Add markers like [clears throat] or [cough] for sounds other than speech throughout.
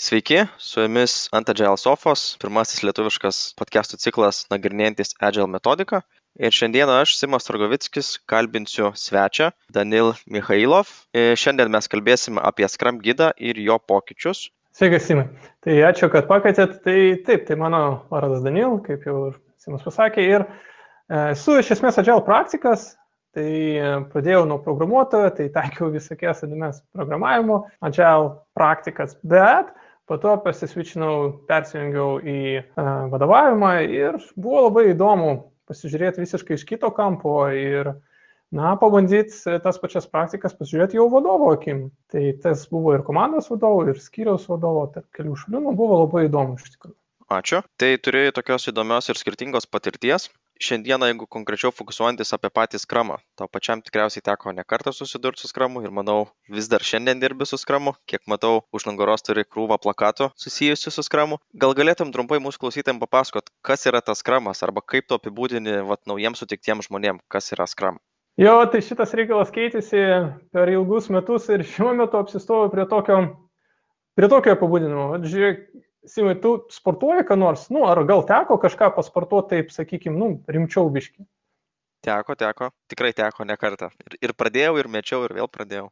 Sveiki, su jumis ant Agile Sofos, pirmasis lietuviškas podcastų ciklas nagrinėjantis Agile metodiką. Ir šiandieną aš, Simas Targovickis, kalbinsiu svečią Danil Mikhailov. Ir šiandien mes kalbėsime apie Scrum gidą ir jo pokyčius. Sveikas, Simai. Tai ačiū, kad pakvietėt. Tai taip, tai mano vardas Danil, kaip jau Simas pasakė. Ir e, esu iš esmės Agile praktikas, Tai e, pradėjau nuo programuotojo, tai taikiau visokias įdomias programavimo, agile praktikas, bet Po to pasisvičinau, persijungiau į uh, vadovavimą ir buvo labai įdomu pasižiūrėti visiškai iš kito kampo ir, na, pabandyti tas pačias praktikas pasižiūrėti jau vadovo akim. Tai tas buvo ir komandos vadovo, ir skyriaus vadovo, tarp kelių šalių, nu, buvo labai įdomu iš tikrųjų. Ačiū. Tai turėjai tokios įdomios ir skirtingos patirties šiandieną jeigu konkrečiau fokusuojantis apie patį skramą tau pačiam tikriausiai teko ne kartą susidurt su skramu ir manau vis dar šiandien dirbi su skramu kiek matau už nugaros turi krūvą plakatų susijusių su skramu gal galėtum trumpai mūsų klausytojam papasakot kas yra tas skramas arba kaip tu apibūdini vat naujiem sutiktiem žmonėm kas yra skram Jo, tai šitas reikalas keitėsi per ilgus metus ir šiuo metu apsistoju prie tokio, prie tokio apibūdinimo. Žiūrėk, Simai, tu sportuoji ką nors, nu, ar gal teko kažką pasportuoti taip, sakykime, nu, rimčiau biški? Teko, teko, tikrai teko ne kartą. Ir, ir pradėjau, ir mečiau, ir vėl pradėjau.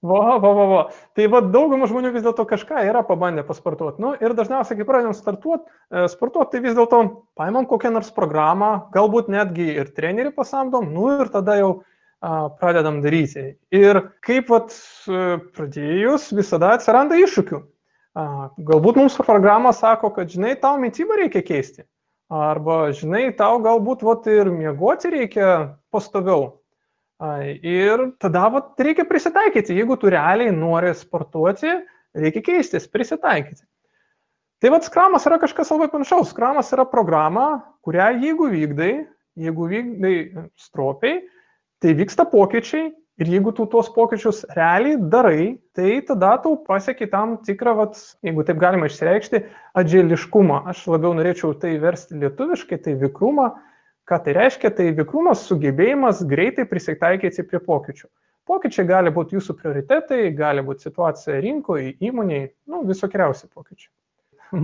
Va, va, va, va. Tai va, dauguma žmonių vis dėlto kažką yra pabandę pasportuoti. Nu, ir dažniausiai, kai pradedam startuoti, e, sportuoti, tai vis dėlto paimam kokią nors programą, galbūt netgi ir trenerį pasamdom, nu ir tada jau a, pradedam daryti. Ir kaip vat, e, pradėjus, visada atsiranda iššūkių. Galbūt mums programa sako, kad, žinai, tau mytybą reikia keisti. Arba, žinai, tau galbūt vat, ir miegoti reikia pastoviau. Ir tada vat, reikia prisitaikyti. Jeigu tu realiai nori sportuoti, reikia keistis, prisitaikyti. Tai vad skramas yra kažkas labai panašaus. Skramas yra programa, kurią jeigu vykdai, jeigu vykdai stropiai, tai vyksta pokyčiai Ir jeigu tu tuos pokyčius realiai darai, tai tada tu pasieki tam tikrą, vat, jeigu taip galima išreikšti, adželiškumą. Aš labiau norėčiau tai versti lietuviškai, tai vikrumą. Ką tai reiškia? Tai vikrumas sugebėjimas greitai prisitaikyti prie pokyčių. Pokyčiai gali būti jūsų prioritetai, gali būti situacija rinkoje, įmonėje, nu, visokiausi pokyčiai.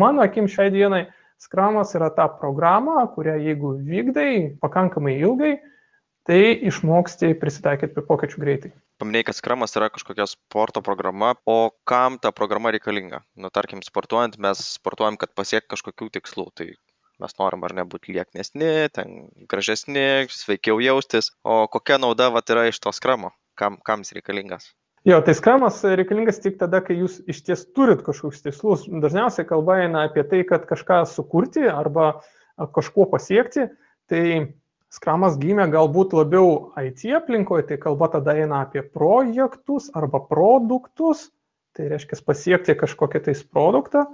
Mano akim šiai dienai skramas yra ta programa, kurią jeigu vykdai pakankamai ilgai, tai išmoksti prisitaikyti prie pokyčių greitai. Paminėjai, kad skramas yra kažkokia sporto programa, o kam ta programa reikalinga? Nu, tarkim, sportuojant, mes sportuojam, kad pasiek kažkokių tikslų. Tai mes norim ar nebūti lieknesni, ten gražesni, sveikiau jaustis. O kokia nauda vat, yra iš to skramo? Kam, kam jis reikalingas? Jo, tai skramas reikalingas tik tada, kai jūs iš ties turit kažkokius tikslus. Dažniausiai kalba eina apie tai, kad kažką sukurti arba kažkuo pasiekti. Tai Skramas gimė galbūt labiau IT aplinkoje, tai kalba tada eina apie projektus arba produktus, tai reiškia pasiekti kažkokį tais produktą,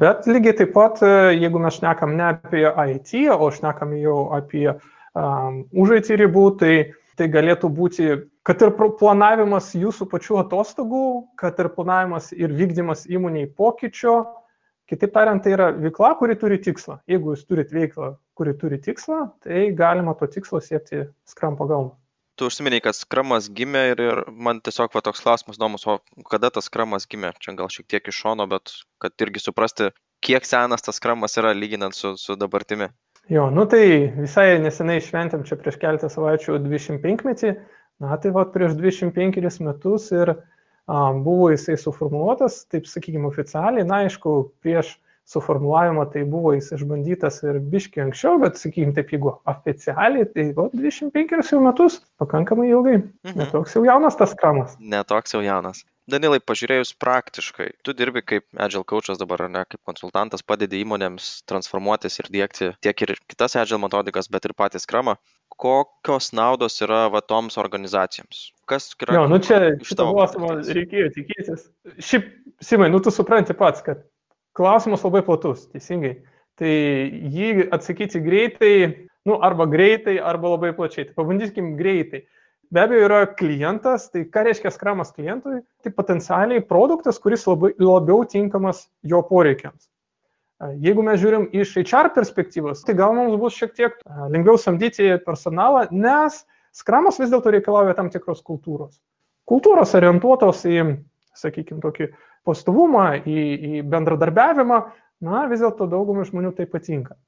bet lygiai taip pat, e, jeigu mes šnekam ne apie IT, o šnekam jau apie um, už IT ribų, tai, tai galėtų būti, kad ir planavimas jūsų pačių atostogų, kad ir planavimas ir vykdymas įmoniai pokyčio, Kitaip tariant, tai yra veikla, kuri turi tikslą. Jeigu jūs turite veiklą, kuri turi tikslą, tai galima to tikslo siekti skram pagalba. Tu užsiminiai, kad skramas gimė ir, ir man tiesiog va, toks klausimas įdomus, o kada tas skramas gimė? Čia gal šiek tiek iš šono, bet kad irgi suprasti, kiek senas tas skramas yra lyginant su, su dabartimi. Jo, nu tai visai nesenai šventėm čia prieš keletą savaičių 25 metį, na tai va prieš 25 metus ir buvo jisai suformuoluotas, taip sakykime, oficialiai, na aišku, prieš suformulavimą tai buvo jis išbandytas ir biški anksčiau, bet, sakykime, taip jeigu oficialiai, tai o, 25 jau metus, pakankamai ilgai. Mhm. Netoks jau jaunas tas kramas. Netoks jau jaunas. Danilai, pažiūrėjus praktiškai, tu dirbi kaip Agile coachas dabar, ne kaip konsultantas, padedi įmonėms transformuotis ir dėkti tiek ir kitas Agile metodikas, bet ir patį skramą. Kokios naudos yra va toms organizacijoms? Kas yra? Jo, nu čia šitą klausimą reikėjo tikėtis. Šiaip, Simai, nu tu supranti pats, kad klausimas labai platus, teisingai. Tai jį atsakyti greitai, nu arba greitai, arba labai plačiai. Tai pabandykim greitai. Be abejo, yra klientas, tai ką reiškia skramas klientui? Tai potencialiai produktas, kuris labai, labiau tinkamas jo poreikiams. Jeigu mes žiūrim iš HR perspektyvos, tai gal mums bus šiek tiek lengviau samdyti personalą, nes skramas vis dėlto reikalauja tam tikros kultūros. Kultūros orientuotos į, sakykime, tokį pastovumą, į, į bendradarbiavimą, na, vis dėlto daugumai žmonių tai patinka.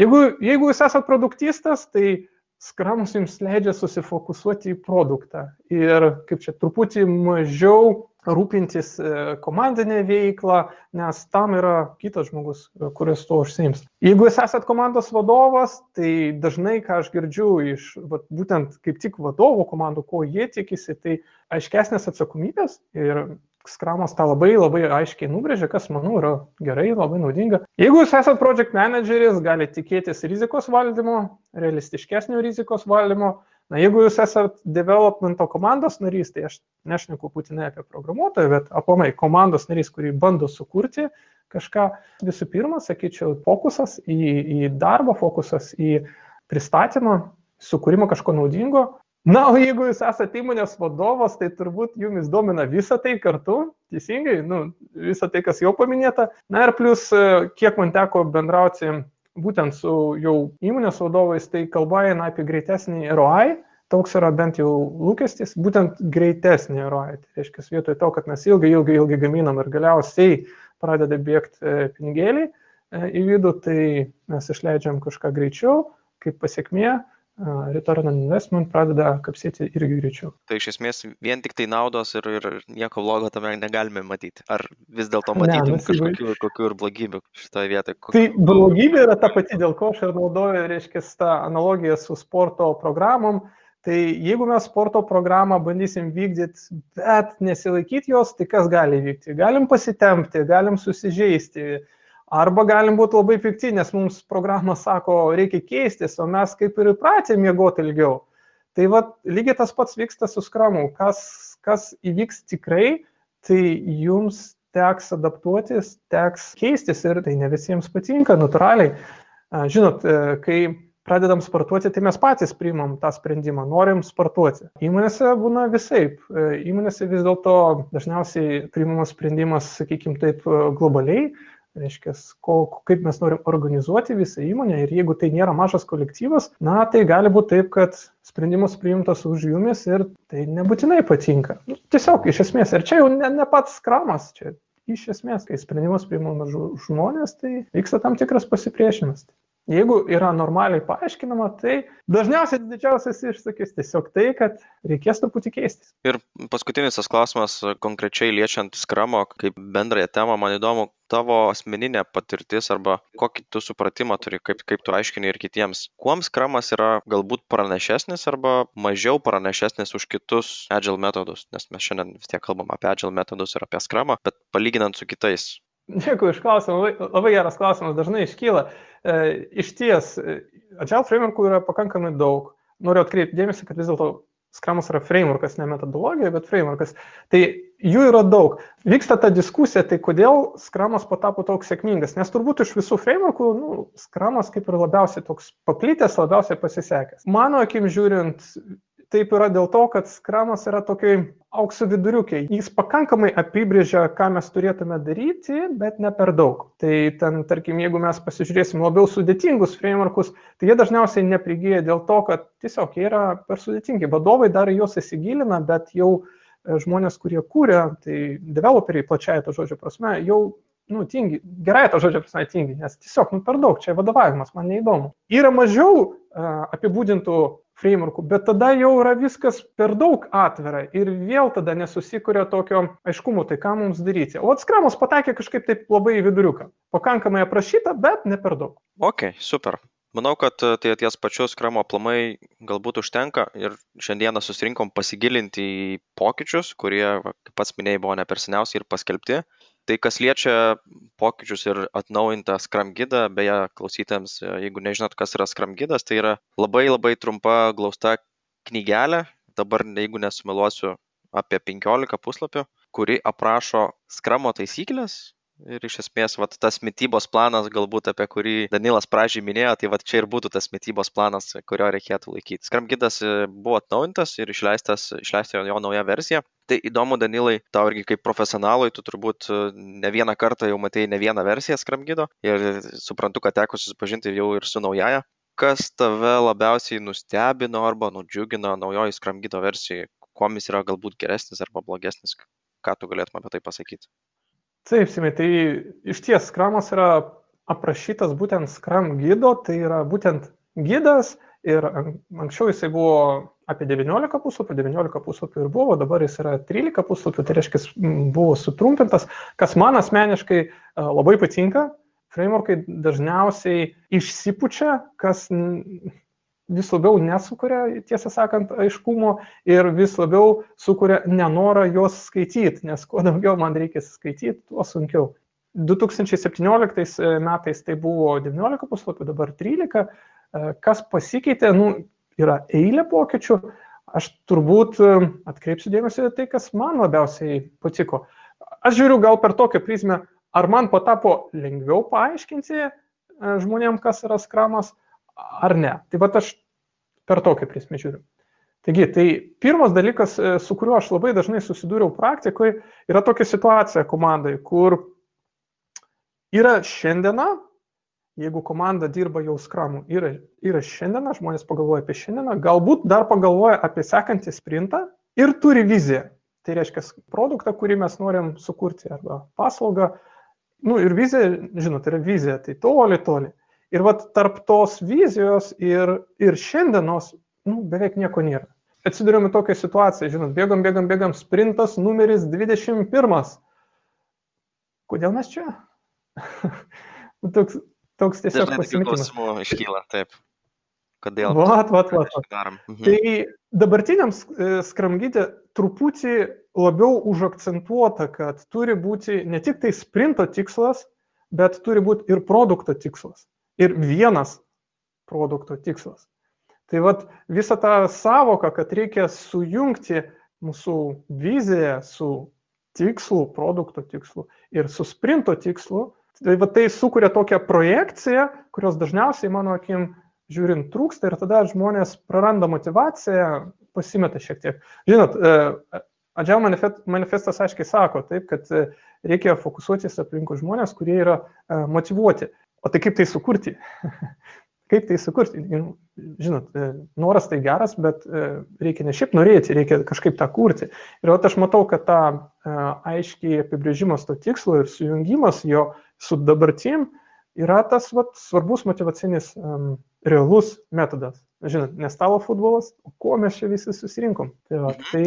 Jeigu, jeigu jūs esate produktistas, tai skramus jums leidžia susifokusuoti į produktą ir kaip čia truputį mažiau rūpintis e, komandinę veiklą, nes tam yra kitas žmogus, e, kuris to užsiims. Jeigu jūs esat komandos vadovas, tai dažnai, ką aš girdžiu iš vat, būtent kaip tik vadovų komandų, ko jie tikisi, tai aiškesnės atsakomybės ir Skramas tą labai labai aiškiai nubrėžia, kas manau yra gerai, labai naudinga. Jeigu jūs esate project manageris, galite tikėtis rizikos valdymo, realistiškesnio rizikos valdymo. Na, jeigu jūs esate developmento komandos narys, tai aš nešneku būtinai apie programuotoją, bet aplamai komandos narys, kurį bando sukurti kažką, visų pirma, sakyčiau, fokusas į, į darbą, fokusas į pristatymą, sukūrimą kažko naudingo, Na, o jeigu jūs esate įmonės vadovas, tai turbūt jumis domina visą tai kartu, teisingai, nu, visą tai, kas jau paminėta. Na ir plus, e, kiek man teko bendrauti būtent su jau įmonės vadovais, tai kalba eina apie greitesnį ROI. Toks yra bent jau lūkestis, būtent greitesnį ROI. Tai reiškia, vietoj to, kad mes ilgai, ilgai, ilgai gaminam ir galiausiai pradeda bėgti e, pinigėliai e, į vidų, tai mes išleidžiam kažką greičiau, kaip pasiekmė return on investment pradeda kapsėti irgi greičiau. Tai iš esmės vien tik tai naudos ir, ir nieko blogo tame negalime matyti. Ar vis dėlto matytum ne, kažkokių kokių ir blogybių šitoje vietoje? Kokių... Tai blogybė yra ta pati, dėl ko aš ir naudoju, reiškia, tą analogiją su sporto programom. Tai jeigu mes sporto programą bandysim vykdyti, bet nesilaikyti jos, tai kas gali vykti? Galim pasitempti, galim susižeisti, Arba galim būti labai pikti, nes mums programa sako, reikia keistis, o mes kaip ir įpratę miegoti ilgiau. Tai va, lygiai tas pats vyksta su skramu. Kas, kas įvyks tikrai, tai jums teks adaptuotis, teks keistis ir tai ne visiems patinka, natūraliai. Žinot, e, kai pradedam sportuoti, tai mes patys priimam tą sprendimą, norim sportuoti. Įmonėse būna visaip. E, įmonėse vis dėlto dažniausiai priimamas sprendimas, sakykime taip, globaliai reiškia, ko, kaip mes norim organizuoti visą įmonę ir jeigu tai nėra mažas kolektyvas, na, tai gali būti taip, kad sprendimus priimtas už jumis ir tai nebūtinai patinka. Nu, tiesiog, iš esmės, ir čia jau ne, ne pats kramas, čia iš esmės, kai sprendimus priimama žmonės, tai vyksta tam tikras pasipriešinimas. Jeigu yra normaliai paaiškinama, tai dažniausiai didžiausias iššūkis tiesiog tai, kad reikės truputį keistis. Ir paskutinis tas klausimas, konkrečiai liečiant skramo kaip bendrąją temą, man įdomu, tavo asmeninė patirtis arba kokį tu supratimą turi, kaip, kaip tu aiškini ir kitiems. Kuom skramas yra galbūt pranašesnis arba mažiau pranašesnis už kitus agile metodus, nes mes šiandien vis tiek kalbam apie agile metodus ir apie skramą, bet palyginant su kitais, Dėkui iš klausimą, labai, labai geras klausimas, dažnai iškyla. E, iš ties, e, Agile frameworkų yra pakankamai daug. Noriu atkreipti dėmesį, kad vis dėlto Scrumas yra frameworkas, ne metodologija, bet frameworkas. Tai jų yra daug. Vyksta ta diskusija, tai kodėl Scrumas patapo toks sėkmingas. Nes turbūt iš visų frameworkų, nu, Scrumas kaip ir labiausiai toks paplitęs, labiausiai pasisekęs. Mano akim žiūrint, taip yra dėl to, kad skramas yra tokiai aukso viduriukiai. Jis pakankamai apibrėžia, ką mes turėtume daryti, bet ne per daug. Tai ten, tarkim, jeigu mes pasižiūrėsim labiau sudėtingus frameworkus, tai jie dažniausiai neprigyja dėl to, kad tiesiog jie yra per sudėtingi. Vadovai dar juos įsigilina, bet jau e, žmonės, kurie kūrė, tai developeriai plačiaja to žodžio prasme, jau nu, tingi, gerai to žodžio prasme tingi, nes tiesiog, nu, per daug, čia vadovavimas, man neįdomu. Yra mažiau uh, apibūdintų frameworkų, bet tada jau yra viskas per daug atvira ir vėl tada nesusikuria tokio aiškumo, tai ką mums daryti. O atskramas patekė kažkaip taip labai į viduriuką. Pakankamai aprašyta, bet ne per daug. Ok, super. Manau, kad e, tai ties pačius skramo aplamai galbūt užtenka ir šiandieną susirinkom pasigilinti į pokyčius, kurie, kaip pats minėjai, buvo ne per seniausiai ir paskelbti tai kas liečia pokyčius ir atnaujintą Scrum gidą, beje, klausytėms, jeigu nežinot, kas yra Scrum gidas, tai yra labai labai trumpa glausta knygelė, dabar jeigu nesumeluosiu, apie 15 puslapių, kuri aprašo Scrumo taisyklės, ir iš esmės vat tas mitybos planas galbūt apie kurį danilas pradžioj minėjo tai vat čia ir būtų tas mitybos planas kurio reikėtų laikytis. Skram gidas e, buvo atnaujintas ir išleistas išleista jo nauja versija. Tai įdomu danilai tau irgi kaip profesionalui tu turbūt e, ne vieną kartą jau matei ne vieną versiją skram gido ir suprantu kad teko susipažinti jau ir su naujaja. Kas tave labiausiai nustebino arba nudžiugino naujoj skram gido versijoj kuom jis yra galbūt geresnis arba blogesnis? Ką tu galėtum apie tai pasakyti Taip, Simai, tai iš ties skramas yra aprašytas būtent skram gydo, tai yra būtent gydas ir anksčiau jisai buvo apie 19 puslapių, 19 puslapių ir buvo, dabar jis yra 13 puslapių, tai reiškia, buvo sutrumpintas, kas man asmeniškai labai patinka. Frameworkai dažniausiai išsipučia, kas vis labiau nesukuria, tiesą sakant, aiškumo ir vis labiau sukuria nenorą juos skaityti, nes kuo daugiau man reikia skaityti, tuo sunkiau. 2017 e, metais tai buvo 19 puslapių, dabar 13. E, kas pasikeitė, nu, yra eilė pokyčių. Aš turbūt e, atkreipsiu dėmesį į tai, kas man labiausiai patiko. Aš žiūriu gal per tokią prizmę, ar man patapo lengviau paaiškinti žmonėm, kas yra skramas, ar ne. Tai va aš per tokią prizmę žiūriu. Taigi, tai pirmas dalykas, su kuriuo aš labai dažnai susidūriau praktikoje, yra tokia situacija komandai, kur yra šiandiena, jeigu komanda dirba jau skramų, yra, yra šiandiena, žmonės pagalvoja apie šiandieną, galbūt dar pagalvoja apie sekantį sprintą ir turi viziją. Tai reiškia produktą, kurį mes norim sukurti arba paslaugą. Nu, ir vizija, žinot, yra vizija, tai toli, toli. Ir vat tarp tos vizijos ir, ir šiandienos nu, beveik nieko nėra. Atsidurėme tokią situaciją, žinot, bėgam, bėgam, bėgam, sprintas numeris 21. Kodėl mes čia? [laughs] toks, toks tiesiog pasimetimas. Klausimų iškyla, taip. Kodėl? Vat, vat, vat. vat. Mhm. Tai dabartiniam e, skramgydė truputį labiau užakcentuota, kad turi būti ne tik tai sprinto tikslas, bet turi būti ir produkto tikslas. Ir vienas produkto tikslas. Tai vad visą tą savoką, kad reikia sujungti mūsų viziją su tikslu, produkto tikslu ir su sprinto tikslu, Tai va tai sukuria tokią projekciją, kurios dažniausiai mano akim žiūrint trūksta ir tada žmonės praranda motivaciją, pasimeta šiek tiek. Žinot, e, Adžiau manifestas aiškiai sako, taip, kad e, reikia fokusuotis aplinkų žmonės, kurie yra e, motivuoti. O tai kaip tai sukurti? [laughs] kaip tai sukurti? Žinot, noras tai geras, bet reikia ne šiaip norėti, reikia kažkaip tą kurti. Ir aš matau, kad ta aiškiai apibrėžimas to tikslo ir sujungimas jo su dabartim yra tas vat, svarbus motivacinis um, realus metodas. Žinot, ne stalo futbolas, o ko mes čia visi susirinkom. Tai, va, tai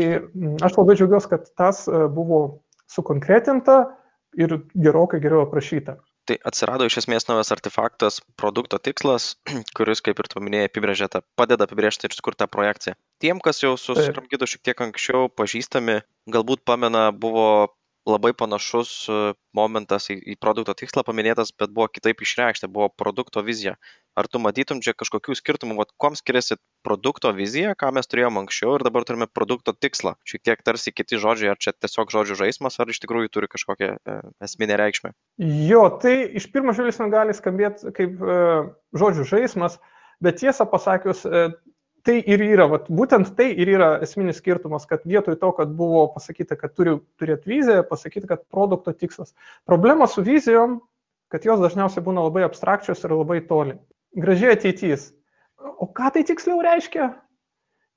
aš labai džiaugiuosi, kad tas e, buvo sukonkretinta ir gerokai geriau aprašyta. Tai atsirado iš esmės naujas artefaktas, produkto tikslas, [clears throat] kuris, kaip ir tu paminėjai, apibrėžia tą, padeda apibrėžti ir sukurtą projekciją. Tiem, kas jau su Skramgidu šiek tiek anksčiau pažįstami, galbūt pamena, buvo labai panašus e, momentas į, į produkto tikslą paminėtas, bet buvo kitaip išreikšta, buvo produkto vizija. Ar tu matytum čia kažkokių skirtumų, vat, kuom skiriasi produkto vizija, ką mes turėjome anksčiau ir dabar turime produkto tikslą? Šiek tiek tarsi kiti žodžiai, ar čia tiesiog žodžių žaidimas, ar iš tikrųjų turi kažkokią e, esminę reikšmę? Jo, tai iš pirmo žvilgsnio gali skambėti kaip e, žodžių žaidimas, bet tiesą pasakius, e, tai ir yra, vat, būtent tai ir yra esminis skirtumas, kad vietoj to, kad buvo pasakyta, kad turi turėti viziją, pasakyta, kad produkto tikslas. Problema su vizijom, kad jos dažniausiai būna labai abstrakčios ir labai toli. Gražiai ateitis. O ką tai tiksliau reiškia?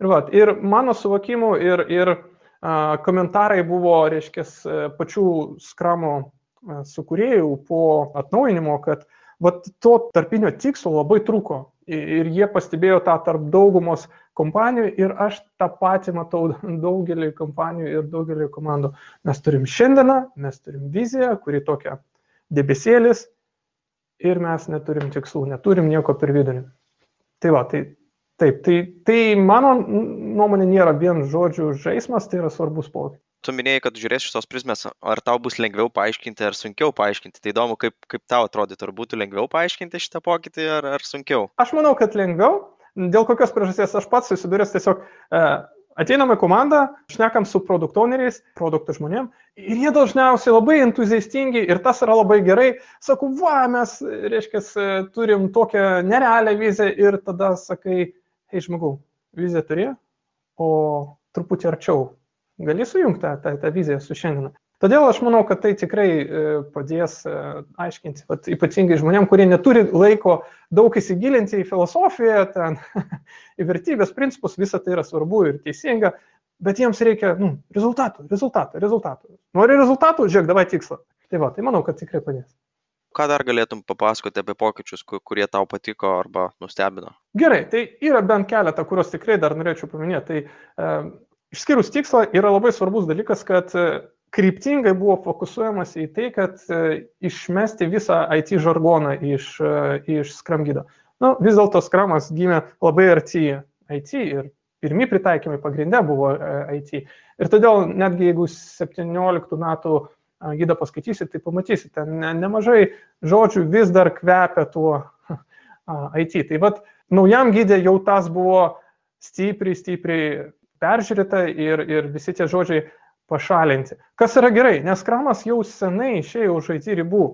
Ir, vat, ir mano suvokimu ir, ir a, komentarai buvo, reiškia, pačių skramo sukūrėjų po atnaujinimo, kad vat, to tarpinio tikslo labai trūko ir jie pastebėjo tą tarp daugumos kompanijų ir aš tą patį matau [laughs] daugelį kompanijų ir daugelį komandų. Mes turim šiandieną, mes turim viziją, kuri tokia debesėlis ir mes neturim tikslų, neturim nieko per vidurį. Tai va, tai taip, tai, tai mano nuomonė nėra vien žodžių žaidimas, tai yra svarbus pokytis tu minėjai, kad žiūrėsi šitos prizmės, ar tau bus lengviau paaiškinti ar sunkiau paaiškinti. Tai įdomu, kaip, kaip tau atrodytų, ar būtų lengviau paaiškinti šitą pokytį ar, ar sunkiau? Aš manau, kad lengviau. Dėl kokios priežasties aš pats susidūręs tiesiog e, ateiname komandą, šnekam su produktoneriais, produktų žmonėm ir jie dažniausiai labai entuziastingi ir tas yra labai gerai. Sakau, va, mes, reiškia, turim tokią nerealią viziją ir tada sakai, hei žmogau, viziją turi, o truputį arčiau gali sujungti tą, tą, tą viziją su šiandiena. Todėl aš manau, kad tai tikrai e, padės e, aiškinti, vat, ypatingai žmonėm, kurie neturi laiko daug įsigilinti į filosofiją, ten, [laughs] į vertybės principus, visa tai yra svarbu ir teisinga, bet jiems reikia nu, rezultatų, rezultatų, rezultatų. Nori rezultatų, žiūrėk, davai tikslą. Tai va, tai manau, kad tikrai padės. Ką dar galėtum papasakoti apie pokyčius, kurie tau patiko arba nustebino? Gerai, tai yra bent keletą, kuriuos tikrai dar norėčiau paminėti. Tai e, išskyrus tikslą yra labai svarbus dalykas, kad kryptingai buvo fokusuojamas į tai, kad e, išmesti visą IT žargoną iš, e, iš Scrum gydo. Nu, vis dėlto Scrumas gimė labai arti IT ir pirmi pritaikymai pagrindė buvo e, IT. Ir todėl netgi jeigu 17 metų gydą paskaitysit, tai pamatysite, ne, nemažai žodžių vis dar kvepia tuo [laughs] IT. Tai vad, naujam gydė jau tas buvo stipriai, stipriai peržiūrėta ir, ir visi tie žodžiai pašalinti. Kas yra gerai, nes kramas jau senai išėjo už IT ribų.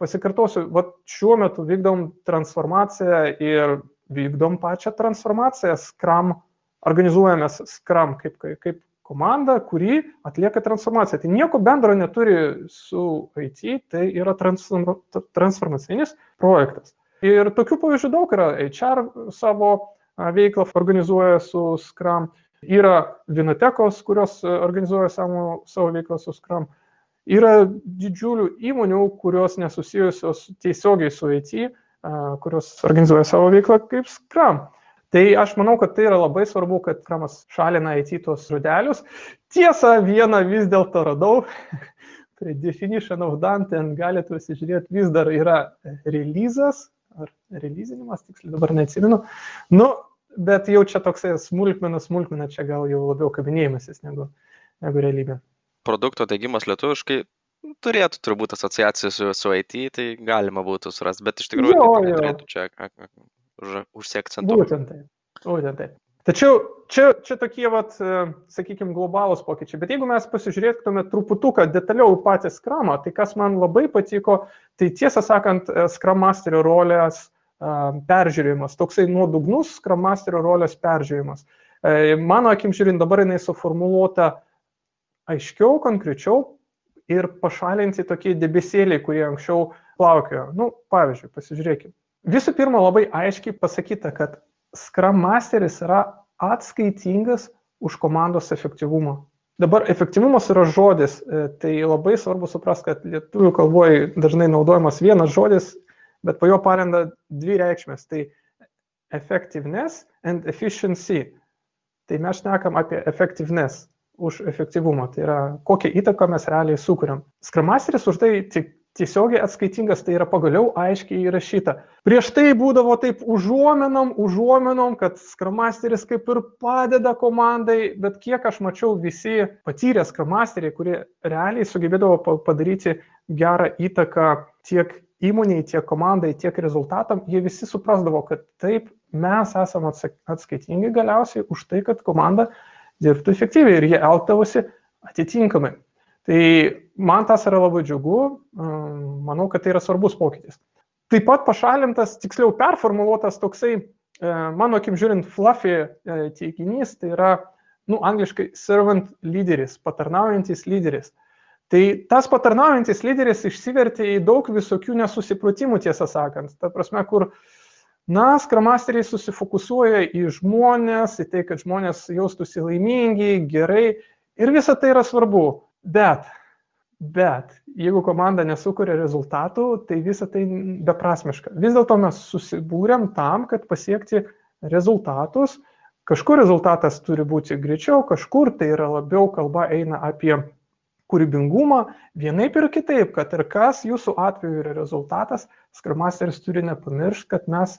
Pasikartosiu, va šiuo metu vykdom transformaciją ir vykdom pačią transformaciją, Scrum, organizuojamės Scrum kaip, kaip, kaip komanda, kuri atlieka transformaciją. Tai nieko bendro neturi su IT, tai yra transform, transformacinis projektas. Ir tokių pavyzdžių daug yra. HR savo veiklą organizuoja su Scrum, yra Vinotekos, kurios organizuoja savo, savo veiklą su Scrum. Yra didžiulių įmonių, kurios nesusijusios tiesiogiai su IT, kurios organizuoja savo veiklą kaip Scrum. Tai aš manau, kad tai yra labai svarbu, kad Kramas šalina IT tuos žodelius. Tiesa, vieną vis dėlto radau. [laughs] Prie definition of done ten galite pasižiūrėti, vis dar yra releasas, ar releasinimas, tiksliai dabar neatsimenu. Nu, bet jau čia toksai smulkmena, smulkmena, čia gal jau labiau kabinėjimasis negu, negu realybė. Produkto dėgymas lietuviškai turėtų turbūt asociacijų su, su IT, tai galima būtų surasti, bet iš tikrųjų jo, tai turėtų čia užsiakcentuoti. Būtent taip. Būtent taip. Tačiau čia, čia tokie, vat, e, sakykime, globalūs pokyčiai. Bet jeigu mes pasižiūrėtume truputuką detaliau patį skramą, tai kas man labai patiko, tai tiesą sakant, e, skram masterio rolės peržiūrėjimas, toksai nuodugnus skram masterio rolės peržiūrėjimas. Uh, mano akim žiūrint, dabar jinai suformuoluota aiškiau, konkrečiau ir pašalinti tokie debesėliai, kurie anksčiau plaukiojo. Nu, pavyzdžiui, pasižiūrėkime. Visų pirma, labai aiškiai pasakyta, kad Scrum Masteris yra atskaitingas už komandos efektyvumą. Dabar efektyvumas yra žodis, e, tai labai svarbu suprasti, kad lietuvių kalboje dažnai naudojamas vienas žodis, bet po jo parenda dvi reikšmės. Tai effectiveness and efficiency. Tai mes šnekam apie effectiveness už efektyvumą, tai yra kokią įtaką mes realiai sukuriam. Scrum Masteris už tai tik tiesiogiai atskaitingas, tai yra pagaliau aiškiai įrašyta. Prieš tai būdavo taip užuomenom, užuomenom, kad skramasteris kaip ir padeda komandai, bet kiek aš mačiau visi patyrę skramasteriai, kurie realiai sugebėdavo padaryti gerą įtaką tiek įmoniai, tiek komandai, tiek rezultatam, jie visi suprasdavo, kad taip mes esame atskaitingi galiausiai už tai, kad komanda dirbtų efektyviai ir jie elgdavosi atitinkamai. Tai man tas yra labai džiugu, manau, kad tai yra svarbus pokytis. Taip pat pašalintas, tiksliau performuluotas toksai, mano akim žiūrint, fluffy teiginys, tai yra, nu, angliškai servant lyderis, patarnaujantis lyderis. Tai tas patarnaujantis lyderis išsivertė į daug visokių nesusipratimų, tiesą sakant. Ta prasme, kur, na, skramasteriai susifokusuoja į žmonės, į tai, kad žmonės jaustųsi laimingi, gerai. Ir visa tai yra svarbu. Bet, bet, jeigu komanda nesukuria rezultatų, tai visa tai beprasmiška. Vis dėlto mes susibūrėm tam, kad pasiekti rezultatus. Kažkur rezultatas turi būti greičiau, kažkur tai yra labiau kalba eina apie kūrybingumą, vienaip ir kitaip, kad ir kas jūsų atveju yra rezultatas, skramasteris turi nepamiršti, kad mes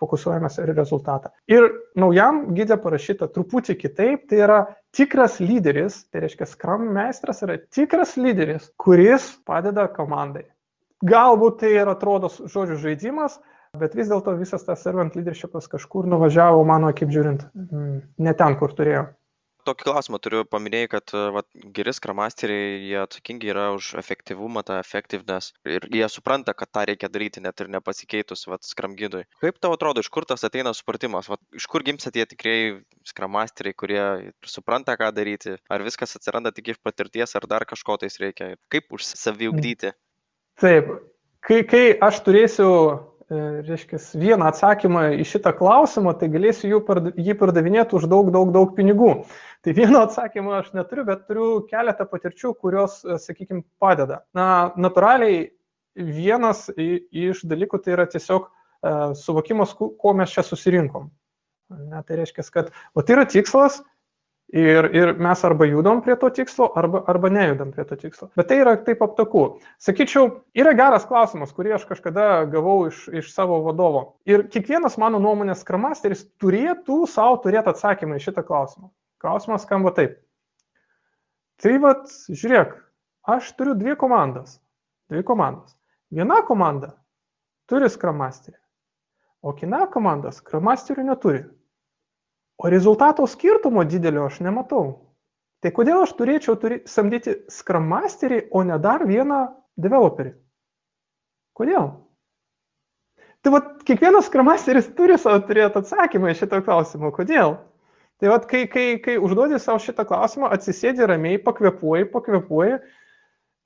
fokusuojamės ir rezultatą. Ir naujam gydė parašyta truputį kitaip, tai yra tikras lyderis, tai reiškia Scrum meistras yra tikras lyderis, kuris padeda komandai. Galbūt tai ir atrodo žodžių žaidimas, bet vis dėlto visas tas servant leadershipas kažkur nuvažiavo, mano akim žiūrint, mm, ne ten, kur turėjo tokį klausimą turiu. Paminėjai, kad vat, geri skramasteriai, jie atsakingi yra už efektyvumą, tą effectiveness ir jie supranta, kad tą reikia daryti net ir nepasikeitus vat, skramgydui. Kaip tau atrodo, iš kur tas ateina supratimas, vat, iš kur gimsta tie tikrieji skramasteriai, kurie supranta, ką daryti, ar viskas atsiranda tik iš patirties, ar dar kažko tais reikia, kaip užsisaviugdyti? Taip, kai, kai aš turėsiu reiškia, vieną atsakymą į šitą klausimą, tai galėsiu jį pardavinėti už daug, daug, daug pinigų. Tai vieno atsakymo aš neturiu, bet turiu keletą patirčių, kurios, sakykime, padeda. Na, natūraliai vienas iš dalykų tai yra tiesiog suvokimas, ko mes čia susirinkom. Ne, tai reiškia, kad o tai yra tikslas ir, ir mes arba judam prie to tikslo, arba, arba nejudam prie to tikslo. Bet tai yra taip aptaku. Sakyčiau, yra geras klausimas, kurį aš kažkada gavau iš, iš savo vadovo. Ir kiekvienas mano nuomonės kramasteris turėtų savo turėti atsakymą į šitą klausimą. Klausimas skamba taip. Tai vad, žiūrėk, aš turiu dvi komandas. Dvi komandas. Viena komanda turi skramasterį, o kita komanda skramasterių neturi. O rezultato skirtumo didelio aš nematau. Tai kodėl aš turėčiau turi, samdyti skramasterį, o ne dar vieną developerį? Kodėl? Tai vad, kiekvienas skramasteris turi savo turėti atsakymą į šitą klausimą. Kodėl? Tai vad, kai, kai, kai užduodi savo šitą klausimą, atsisėdi ramiai, pakvepuoji, pakvepuoji,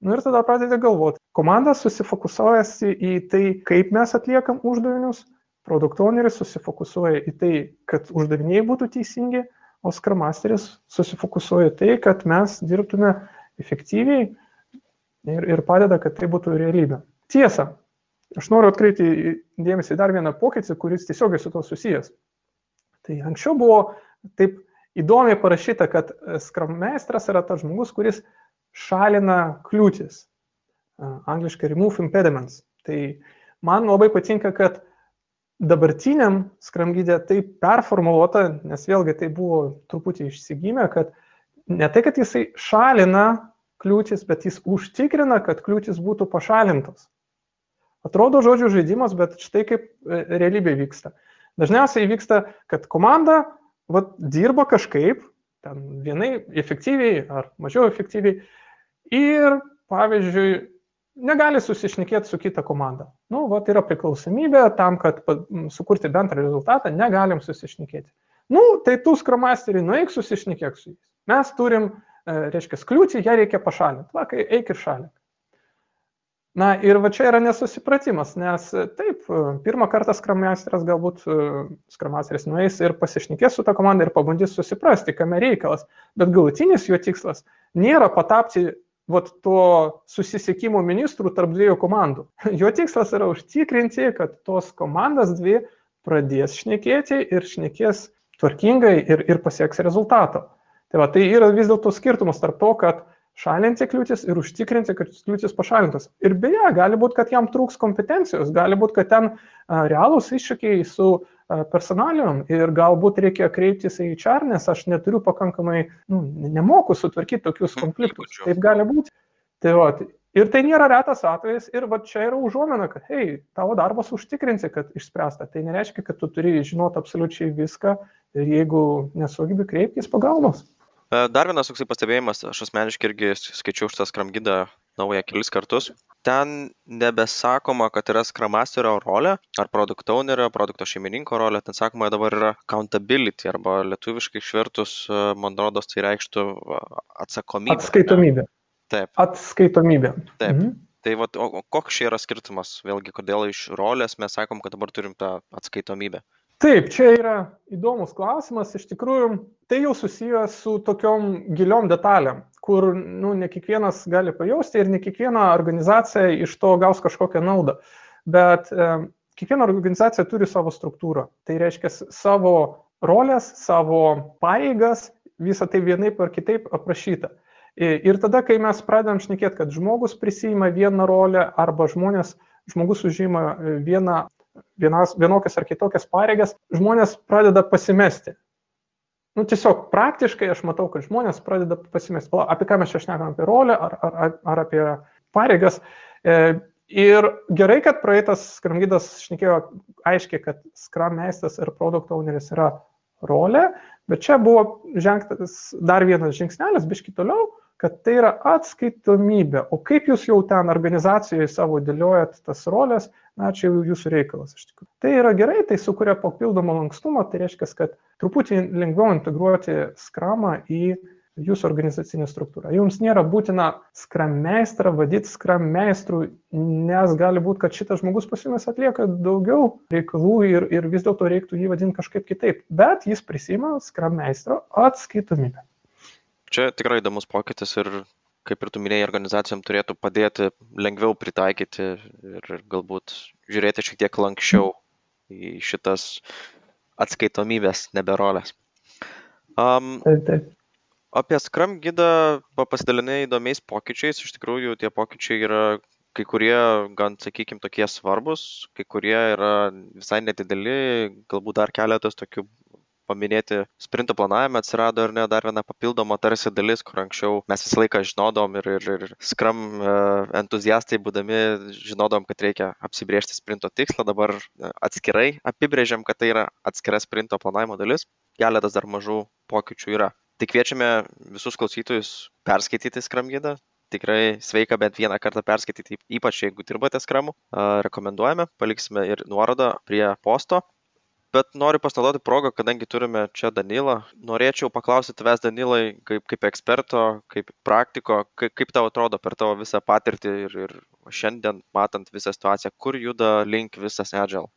nu ir tada pradedi galvoti. Komanda susifokusuojasi į tai, kaip mes atliekam uždavinius, Produkt owneris susifokusuoja į tai, kad uždaviniai būtų teisingi, o Scrum Masteris susifokusuoja tai, kad mes dirbtume efektyviai ir, ir padeda, kad tai būtų realybė. Tiesa, aš noriu atkreipti dėmesį į dar vieną pokytį, kuris tiesiogiai su to susijęs. Tai anksčiau buvo taip įdomiai parašyta, kad Scrum Meistras yra tas žmogus, kuris šalina kliūtis. Angliškai remove impediments. Tai man labai patinka, kad dabartiniam skramgydė taip performuluota, nes vėlgi tai buvo truputį išsigymę, kad ne tai, kad jisai šalina kliūtis, bet jis užtikrina, kad kliūtis būtų pašalintos. Atrodo žodžių žaidimas, bet štai kaip e, realybė vyksta. Dažniausiai vyksta, kad komanda vat, dirba kažkaip, ten vienai efektyviai ar mažiau efektyviai ir, pavyzdžiui, negali susišnekėti su kita komanda. Nu, va, tai yra priklausomybė tam, kad sukurti bendrą rezultatą, negalim susišnekėti. Nu, tai tu skramasteriai, nueik susišnekėk su jais. Mes turim, e, reiškia, kliūtį, ją reikia pašalinti. Va, kai eik ir šalink. Na ir va čia yra nesusipratimas, nes e, taip, e, pirmą kartą skramasteris galbūt skramasteris nueis ir pasišnekės su ta komanda ir pabandys susiprasti, kame reikalas, bet galutinis jo tikslas nėra patapti vat to susisiekimo ministrų tarp dviejų komandų. [laughs] Jo tikslas yra užtikrinti, kad tos komandas dvi pradės šnekėti ir šnekės tvarkingai ir, ir pasieks rezultato. Tai, va, tai yra vis dėlto skirtumas tarp to, kad šalinti kliūtis ir užtikrinti, kad kliūtis pašalintos. Ir beje, gali būti, kad jam trūks kompetencijos, gali būti, kad ten realūs iššūkiai su personalijom ir galbūt reikia kreiptis į HR, nes aš neturiu pakankamai, nu, nemoku sutvarkyti tokius konfliktus. Taip gali būti. Tai va, ir tai nėra retas atvejis ir va čia yra užuomina, kad, hei, tavo darbas užtikrinsi, kad išspręsta. Tai nereiškia, kad tu turi žinoti absoliučiai viską ir jeigu nesugebi kreiptis pagalbos. E, dar vienas toksai pastebėjimas, aš asmeniškai irgi skaičiau šitą skramgydą naują kelis kartus. Ten nebesakoma kad yra skram masterio rolė ar produkt ounerio produkto šeimininko rolė. Ten sakoma dabar yra accountability arba lietuviškai išvertus man rodos tai reikštų atsakomybę atskaitomybė. Taip. Atskaitomybė. Taip. Mhm. Tai vat, o koks čia yra skirtumas, vėlgi, kodėl iš rolės mes sakom, kad dabar turim tą atskaitomybę? Taip, čia yra įdomus klausimas. Iš tikrųjų, tai jau susijęs su tokiom giliom detalėm kur nu, ne kiekvienas gali pajausti ir ne kiekviena organizacija iš to gaus kažkokią naudą. Bet e, kiekviena organizacija turi savo struktūrą. Tai reiškia savo rolės, savo pareigas, visą tai vienaip ar kitaip aprašyta. Ir tada, kai mes pradedam šnekėti, kad žmogus prisima vieną rolę arba žmonės, žmogus užima vieną, vienas, vienokias ar kitokias pareigas, žmonės pradeda pasimesti nu, tiesiog praktiškai aš matau, kad žmonės pradeda pasimesti, apie ką mes čia šnekam, apie rolę ar, ar, ar apie pareigas. E, ir gerai, kad praeitas skramgydas šnekėjo aiškiai, kad skram meistas ir produkt owneris yra rolė, bet čia buvo žengtas dar vienas žingsnelis, biški toliau, kad tai yra atskaitomybė. O kaip jūs jau ten organizacijoje savo dėliojat tas rolės, na, čia jau jūsų reikalas iš tikrųjų. Tai yra gerai, tai sukuria papildomą lankstumą, tai reiškia, kad truputį lengviau integruoti skramą į jūsų organizacinė struktūra. Jums nėra būtina skram meistrą vadyti skram meistrų, nes gali būti, kad šitas žmogus pasiūlymas atlieka daugiau reikalų ir, ir vis dėlto reiktų jį vadinti kažkaip kitaip, bet jis prisima skram meistro atskaitomybę. Čia tikrai įdomus pokytis ir kaip ir tu minėjai, organizacijom turėtų padėti lengviau pritaikyti ir galbūt žiūrėti šiek tiek lankščiau į šitas atskaitomybės neberolės. Um, Taip, taip. apie Scrum gidą pa- pasidalinai įdomiais pokyčiais. Iš tikrųjų, tie pokyčiai yra kai kurie gan, sakykime, tokie svarbus, kai kurie yra visai nedideli, galbūt dar keletas tokių paminėti sprinto planavime atsirado ar ne dar viena papildoma tarsi dalis, kur anksčiau mes visą laiką žinodom ir, ir, ir Scrum e, entuziastai būdami žinodom, kad reikia apsibriežti sprinto tikslą, dabar e, atskirai apibrėžiam, kad tai yra atskira sprinto planavimo dalis keletas dar mažų pokyčių yra. Tai kviečiame visus klausytojus perskaityti Scrum gidą. Tikrai sveika bent vieną kartą perskaityti, ypač jeigu dirbate Scrumu. A, Rekomenduojame, paliksime ir nuorodą prie posto. Bet noriu pasinaudoti progą, kadangi turime čia Danilą. Norėčiau paklausyti tavęs, Danilai, kaip, kaip eksperto, kaip praktiko, kaip, kaip tau atrodo per tavo visą patirtį ir, ir šiandien matant visą situaciją, kur juda link visas Agile.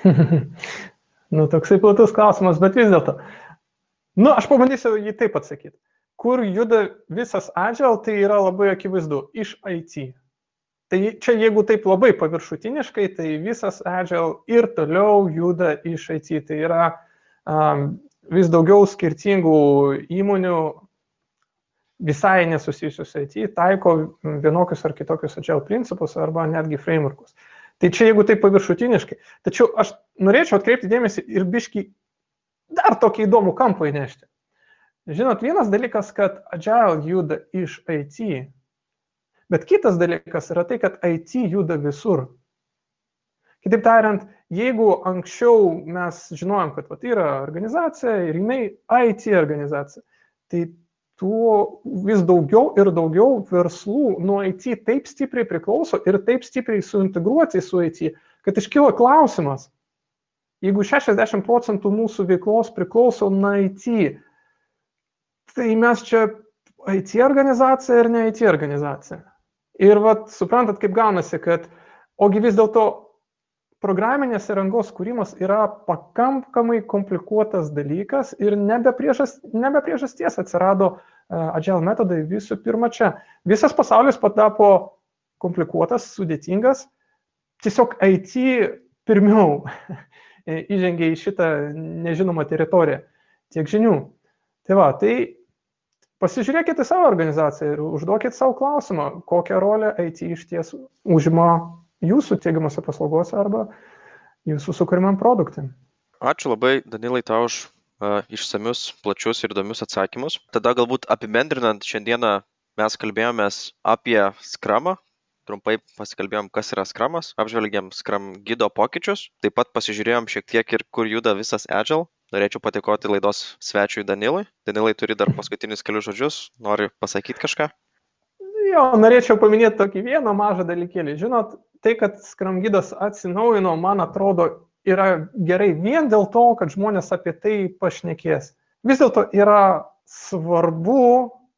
[laughs] nu, toksai platus klausimas, bet vis dėlto. Nu, aš pabandysiu jį taip atsakyti. Kur juda visas Agile, tai yra labai akivaizdu - iš IT. Tai čia jeigu taip labai paviršutiniškai, tai visas Agile ir toliau juda iš IT. Tai yra um, vis daugiau skirtingų įmonių visai nesusijusius su IT taiko vienokius ar kitokius Agile principus arba netgi frameworkus. Tai čia jeigu taip paviršutiniškai. Tačiau aš norėčiau atkreipti dėmesį ir biški dar tokį įdomų kampą įnešti. Žinot, vienas dalykas, kad Agile juda iš IT, bet kitas dalykas yra tai, kad IT juda visur. Kitaip tariant, jeigu anksčiau mes žinojom, kad vat, yra organizacija ir jinai IT organizacija, tai tuo vis daugiau ir daugiau verslų nuo IT taip stipriai priklauso ir taip stipriai suintegruoti su IT, kad iškyla klausimas, jeigu 60 procentų mūsų veiklos priklauso nuo IT, tai mes čia IT organizacija ir ne IT organizacija. Ir vat, suprantat, kaip gaunasi, kad ogi vis dėlto programinės įrangos kūrimas yra pakankamai komplikuotas dalykas ir nebe, priežas, nebe priežasties atsirado uh, Agile metodai visų pirma čia. Visas pasaulis patapo komplikuotas, sudėtingas, tiesiog IT pirmiau [laughs] įžengė į šitą nežinomą teritoriją tiek žinių. Tai va, tai pasižiūrėkite savo organizaciją ir užduokit savo klausimą, kokią rolę IT iš ties užima jūsų teigiamose paslaugose arba jūsų sukūrimam produktui. Ačiū labai, Danilai, tau už uh, išsamius, plačius ir įdomius atsakymus. Tada galbūt apibendrinant, šiandieną mes kalbėjomės apie skramą, trumpai pasikalbėjom, kas yra skramas, apžvelgėm skram gido pokyčius, taip pat pasižiūrėjom šiek tiek ir kur juda visas Agile. Norėčiau patikoti laidos svečiui Danilui. Danilai turi dar paskutinius kelius žodžius, nori pasakyti kažką? Jo, norėčiau paminėti tokį vieną mažą dalykėlį. Žinot, tai, kad skramgydas atsinaujino, man atrodo, yra gerai vien dėl to, kad žmonės apie tai pašnekės. Vis dėlto yra svarbu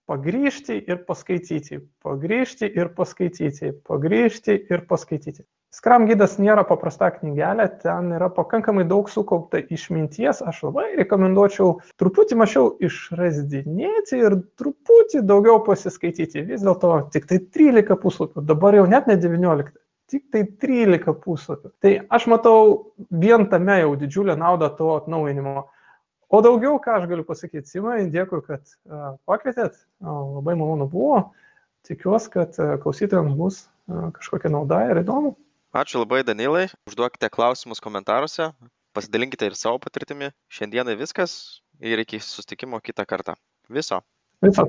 pagryžti ir paskaityti, pagryžti ir paskaityti, pagryžti ir paskaityti. Skram gydas nėra paprasta knygelė, ten yra pakankamai daug sukaupta išminties, aš labai rekomenduočiau truputį mažiau išrasdinėti ir truputį daugiau pasiskaityti. Vis dėlto tik tai 13 puslapių, dabar jau net ne 19 tik tai 13 puslapių. Tai aš matau vien tame jau didžiulę naudą to atnaujinimo. O daugiau, ką aš galiu pasakyti, Simai, dėkui, kad uh, pakvietėt, labai malonu buvo. Tikiuosi, kad uh, klausytojams bus uh, kažkokia nauda ir įdomu. Ačiū labai, Danilai. Užduokite klausimus komentaruose, pasidalinkite ir savo patirtimi. Šiandienai viskas ir iki sustikimo kitą kartą. Viso. Viso.